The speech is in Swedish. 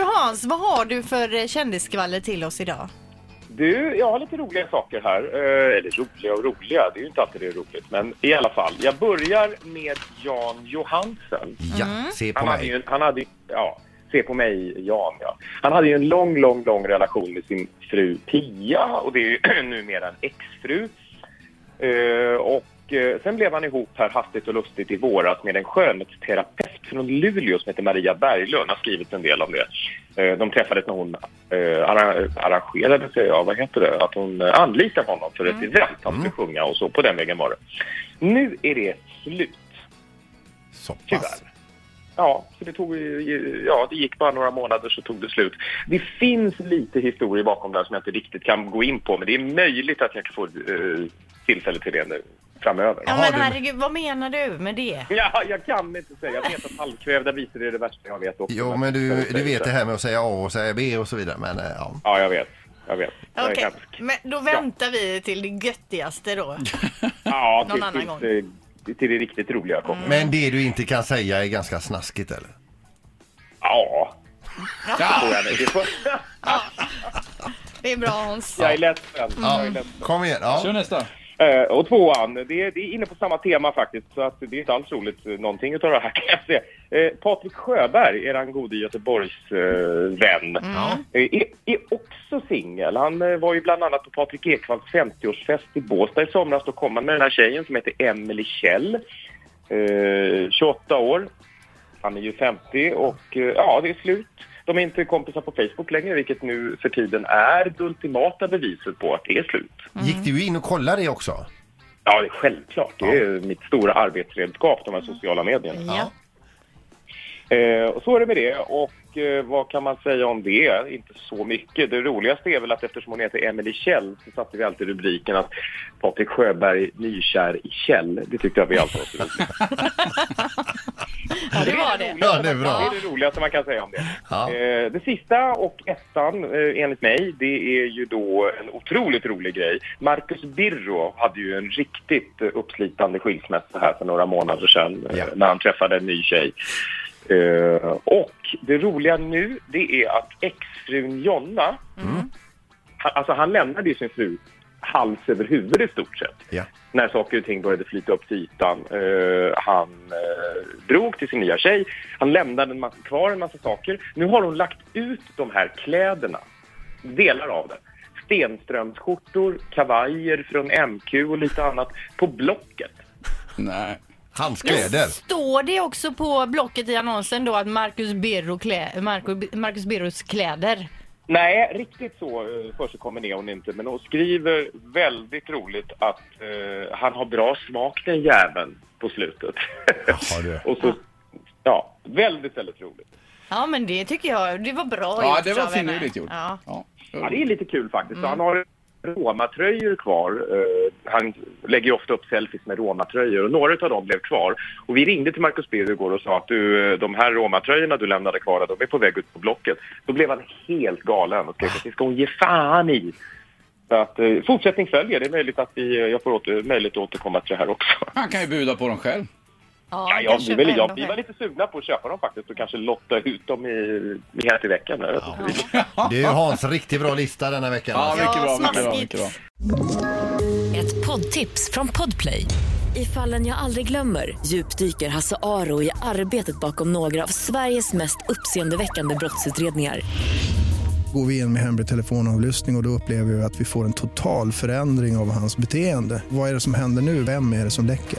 Du Hans, vad har du för eh, kändisskvaller till oss idag? Du, jag har lite roliga saker här. Eh, eller roliga och roliga, det är ju inte alltid det är roligt. Men i alla fall, jag börjar med Jan Johansen. Ja, se på Han hade mig. ju, han hade, ja, se på mig, Jan, ja. Han hade ju en lång, lång, lång relation med sin fru Pia och det är ju numera en exfru. Eh, och eh, sen blev han ihop här hastigt och lustigt i våras med en skönhetsterapeut från Luleå som heter Maria Berglund. har skrivit en del om det. Eh, de träffades när hon eh, arra- arrangerade, säger jag, vad heter det? Att hon eh, anlitade honom för ett event. Han skulle sjunga och så. På den vägen var det. Nu är det slut. Så pass. Tyvärr. Ja, så det, tog, ju- ja, det gick bara några månader så tog det slut. Det finns lite historia bakom det här som jag inte riktigt kan gå in på men det är möjligt att jag får eh, tillfälle till det nu framöver. Ja, men herregud, vad menar du med det? Ja, jag kan inte säga. Jag vet att halvkvävda visor är det värsta jag vet också. Jo, men du, du vet det här med att säga A och säga B och så vidare. Men eh, ja. Ja, jag vet. Jag vet. Okej, hemsk. men då väntar vi till det göttigaste då. Ja, Någon till, annan gång. eh, till det riktigt roliga kommer. Men det du inte kan säga är ganska snaskigt eller? Ja, det får jag. Det får... Det är bra Hans. Jag är ledsen. Är ledsen. Kom igen. Kör Ja. nästa. Eh, och tvåan, det det är inne på samma tema faktiskt, så att det är inte alls roligt eh, någonting utav det här kan jag säga. Eh, Patrik Sjöberg, eran gode Göteborgs eh, vän, eh, är, är också singel. Han eh, var ju bland annat på Patrik Ekwalls 50-årsfest i Båstad i somras. Då kom han med den här tjejen som heter Emily Kjell, eh, 28 år. Han är ju 50 och eh, ja, det är slut. De är inte kompisar på Facebook längre, vilket nu för tiden är det ultimata beviset på att det är slut. Gick du in och kollade det också? Ja, det är självklart. Det är mitt stora arbetsredskap, de här sociala medierna. Ja. Eh, och så är det med det. Och eh, vad kan man säga om det? Inte så mycket. Det roligaste är väl att eftersom hon heter Emily Kjell så satte vi alltid rubriken att Patrik Sjöberg nykär i Kjell. Det tyckte jag vi alltid var så roligt. ja, det var det. Ja, det är Det bra. är det roligaste man kan säga om det. Ja. Eh, det sista och ettan, eh, enligt mig, det är ju då en otroligt rolig grej. Marcus Birro hade ju en riktigt uppslitande skilsmässa här för några månader sedan eh, Ja. när han träffade en ny tjej. Eh, och det roliga nu, det är att exfrun Jonna, han, alltså han lämnade ju sin fru hals över huvud i stort sett Ja. när saker och ting började flyta upp till ytan. Eh, han uh, drog till sin nya tjej, han lämnade en massa, kvar en massa saker. Nu har hon lagt ut de här kläderna, delar av det. Stenströmsskjortor, kavajer från MQ och lite annat på Blocket. Nej. Hans kläder. Står det också på blocket i annonsen då att Marcus, Birro klä, Marcus, Marcus Birros kläder? Nej, riktigt så uh, försigkommen är hon inte, men hon skriver väldigt roligt att eh, han har bra smak den jäveln på slutet. Jaha, du. och så, ja, väldigt, väldigt roligt. Ja men det tycker jag, det var bra Ja, gjort det var av henne. finurligt gjort. Ja. Ja. Ja, det är lite kul faktiskt. Han har Roma-tröjor kvar. Eh, han lägger ju ofta upp selfies med Roma-tröjor och några av dem blev kvar. Och vi ringde till Marcus Birro igår och sa att du, eh, de här Roma-tröjorna du lämnade kvar, de är på väg ut på Blocket. Då blev han helt galen och skrek att det ska hon ge fan i. Så att eh, fortsättning följer. Det är möjligt att vi, jag får åter, möjlighet att återkomma till det här också. Han kan ju buda på dem själv. Ja, Ja, jag, vi, väl, jag, vi var lite sugna på att köpa dem faktiskt och kanske lotta ut dem i, i här till veckan. Vet inte. Det är ju Hans riktigt bra lista denna veckan. Ja, alltså. mycket bra, mycket bra, mycket bra. Ett poddtips från Podplay. I fallen jag aldrig glömmer djupdyker Hasse Aro i arbetet bakom några av Sveriges mest uppseendeväckande brottsutredningar. Går vi in med hemlig telefonavlyssning och, och då upplever vi att vi får en total förändring av hans beteende. Vad är det som händer nu? Vem är det som läcker?